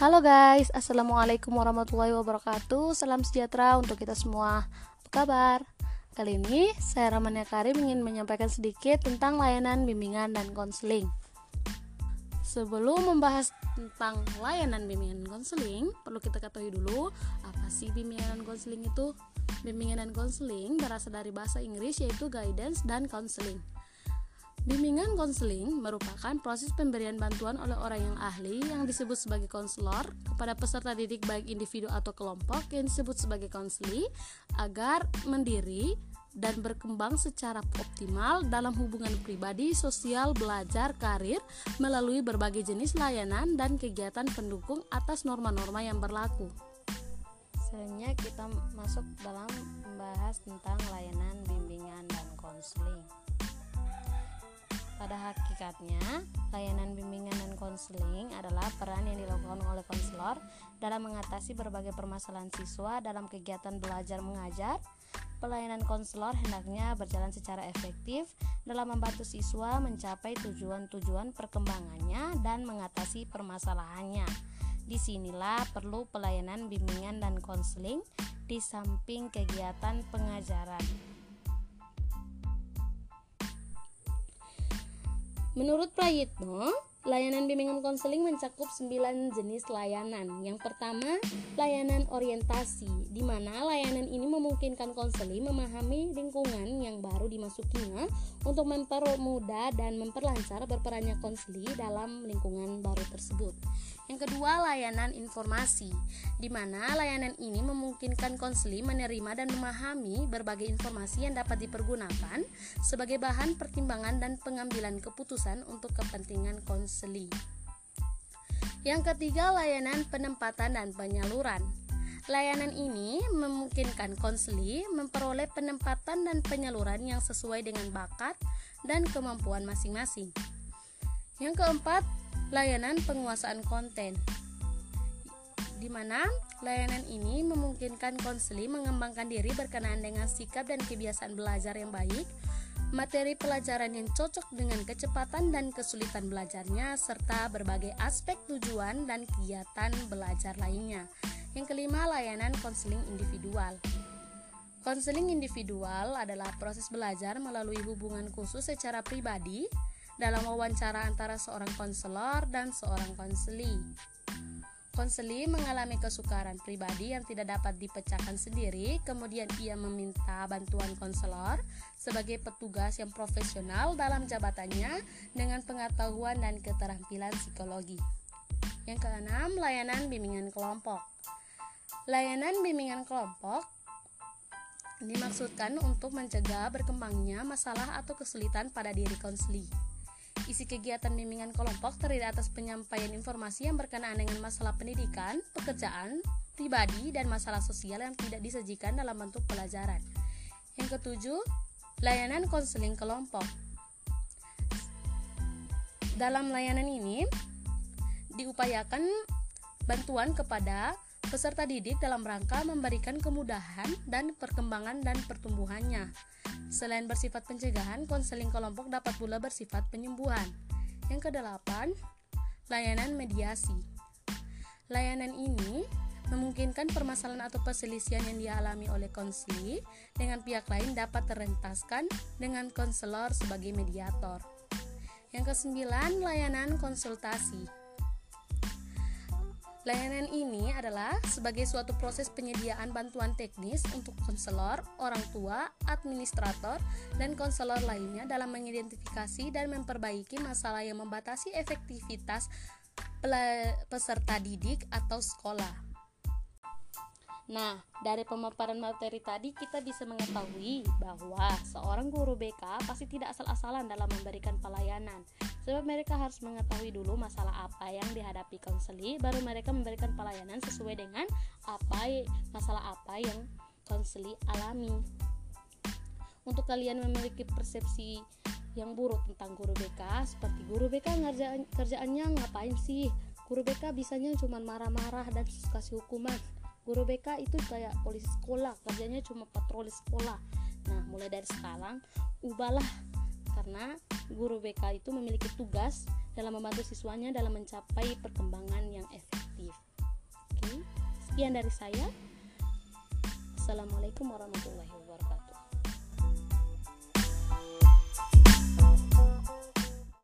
Halo guys, Assalamualaikum warahmatullahi wabarakatuh. Salam sejahtera untuk kita semua. Apa kabar? Kali ini saya Ramania Karim ingin menyampaikan sedikit tentang layanan bimbingan dan konseling. Sebelum membahas tentang layanan bimbingan konseling Perlu kita ketahui dulu apa sih bimbingan dan konseling itu? Bimbingan dan konseling berasal dari bahasa Inggris yaitu guidance dan counseling Bimbingan konseling merupakan proses pemberian bantuan oleh orang yang ahli yang disebut sebagai konselor kepada peserta didik baik individu atau kelompok yang disebut sebagai konseli agar mendiri dan berkembang secara optimal dalam hubungan pribadi, sosial, belajar, karir melalui berbagai jenis layanan dan kegiatan pendukung atas norma-norma yang berlaku. Selanjutnya kita masuk dalam membahas tentang layanan bimbingan Pada hakikatnya, layanan bimbingan dan konseling adalah peran yang dilakukan oleh konselor dalam mengatasi berbagai permasalahan siswa dalam kegiatan belajar mengajar. Pelayanan konselor hendaknya berjalan secara efektif dalam membantu siswa mencapai tujuan-tujuan perkembangannya dan mengatasi permasalahannya. Di sinilah perlu pelayanan bimbingan dan konseling di samping kegiatan pengajaran. Menurut Prayitno, layanan bimbingan konseling mencakup 9 jenis layanan. Yang pertama, layanan orientasi, di mana layanan ini memungkinkan konseli memahami lingkungan yang baru dimasukinya untuk mempermudah dan memperlancar berperannya konseli dalam lingkungan baru tersebut. Yang kedua, layanan informasi, di mana layanan ini memungkinkan konseli menerima dan memahami berbagai informasi yang dapat dipergunakan sebagai bahan pertimbangan dan pengambilan keputusan untuk kepentingan konseli. Yang ketiga, layanan penempatan dan penyaluran. Layanan ini memungkinkan konseli memperoleh penempatan dan penyaluran yang sesuai dengan bakat dan kemampuan masing-masing. Yang keempat, layanan penguasaan konten di mana layanan ini memungkinkan konseli mengembangkan diri berkenaan dengan sikap dan kebiasaan belajar yang baik, materi pelajaran yang cocok dengan kecepatan dan kesulitan belajarnya, serta berbagai aspek tujuan dan kegiatan belajar lainnya. Yang kelima, layanan konseling individual. Konseling individual adalah proses belajar melalui hubungan khusus secara pribadi dalam wawancara antara seorang konselor dan seorang konseli. Konseli mengalami kesukaran pribadi yang tidak dapat dipecahkan sendiri, kemudian ia meminta bantuan konselor sebagai petugas yang profesional dalam jabatannya dengan pengetahuan dan keterampilan psikologi. Yang keenam, layanan bimbingan kelompok. Layanan bimbingan kelompok dimaksudkan untuk mencegah berkembangnya masalah atau kesulitan pada diri konseli. Isi kegiatan bimbingan kelompok terdiri atas penyampaian informasi yang berkenaan dengan masalah pendidikan, pekerjaan, pribadi, dan masalah sosial yang tidak disajikan dalam bentuk pelajaran. Yang ketujuh, layanan konseling kelompok. Dalam layanan ini, diupayakan bantuan kepada peserta didik dalam rangka memberikan kemudahan dan perkembangan dan pertumbuhannya Selain bersifat pencegahan, konseling kelompok dapat pula bersifat penyembuhan. Yang kedelapan, layanan mediasi. Layanan ini memungkinkan permasalahan atau perselisihan yang dialami oleh konseli dengan pihak lain dapat terentaskan dengan konselor sebagai mediator. Yang kesembilan, layanan konsultasi. Layanan ini adalah sebagai suatu proses penyediaan bantuan teknis untuk konselor, orang tua, administrator, dan konselor lainnya dalam mengidentifikasi dan memperbaiki masalah yang membatasi efektivitas peserta didik atau sekolah. Nah, dari pemaparan materi tadi kita bisa mengetahui bahwa seorang guru BK pasti tidak asal-asalan dalam memberikan pelayanan. Sebab mereka harus mengetahui dulu masalah apa yang dihadapi konseli baru mereka memberikan pelayanan sesuai dengan apa masalah apa yang konseli alami. Untuk kalian memiliki persepsi yang buruk tentang guru BK seperti guru BK ngerjain kerjaannya ngapain sih? Guru BK bisanya cuma marah-marah dan kasih hukuman guru BK itu kayak polisi sekolah kerjanya cuma patroli sekolah nah mulai dari sekarang ubahlah karena guru BK itu memiliki tugas dalam membantu siswanya dalam mencapai perkembangan yang efektif Oke, sekian dari saya. Assalamualaikum warahmatullahi wabarakatuh.